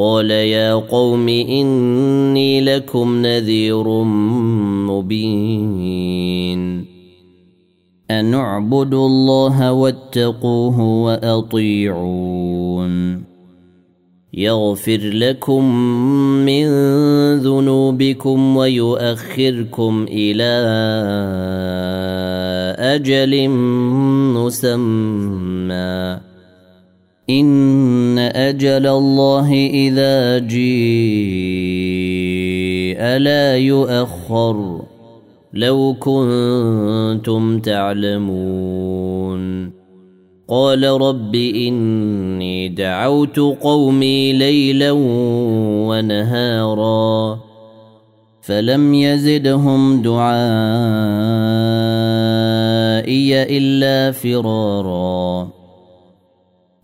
قال يا قوم إني لكم نذير مبين. أن اعبدوا الله واتقوه وأطيعون. يغفر لكم من ذنوبكم ويؤخركم إلى أجل مسمى. إن أجل الله إذا جيء لا يؤخر. لو كنتم تعلمون. قال رب إني دعوت قومي ليلا ونهارا. فلم يزدهم دعائي إلا فرارا.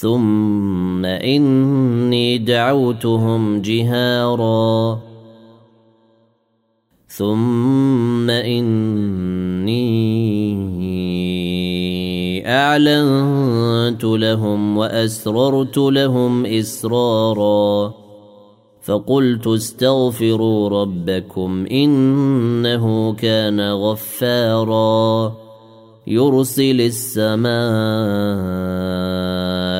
ثم اني دعوتهم جهارا. ثم اني اعلنت لهم واسررت لهم اسرارا. فقلت استغفروا ربكم انه كان غفارا. يرسل السماء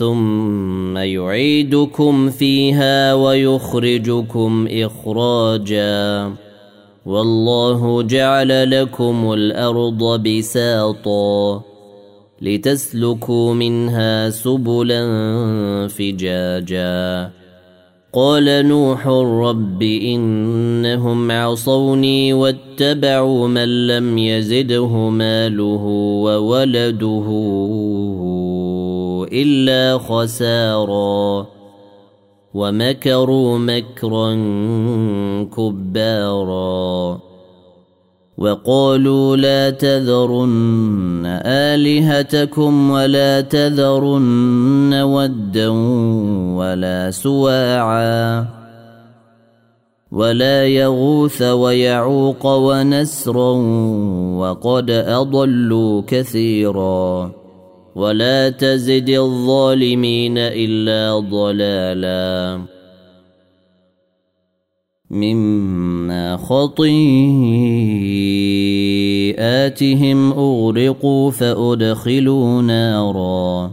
ثم يعيدكم فيها ويخرجكم إخراجا. والله جعل لكم الأرض بساطا لتسلكوا منها سبلا فجاجا. قال نوح رب إنهم عصوني واتبعوا من لم يزده ماله وولده إلا خسارا ومكروا مكرا كبارا وقالوا لا تذرن آلهتكم ولا تذرن ودا ولا سواعا ولا يغوث ويعوق ونسرا وقد أضلوا كثيراً ولا تزد الظالمين إلا ضلالا. مما خطيئاتهم أغرقوا فأدخلوا نارا.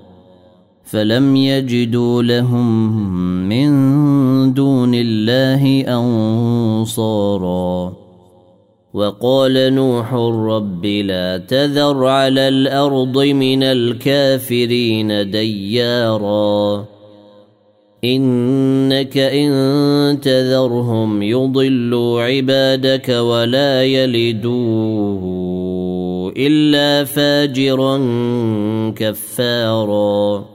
فلم يجدوا لهم من دون الله أنصارا. وقال نوح رب لا تذر على الأرض من الكافرين ديارا. إنك إن تذرهم يضلوا عبادك ولا يلدوا إلا فاجرا كفارا.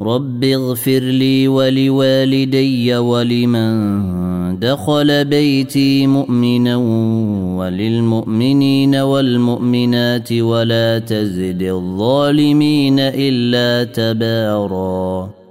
رب اغفر لي ولوالدي ولمن دخل بيتي مؤمنا وللمؤمنين والمؤمنات ولا تزد الظالمين إلا تباراً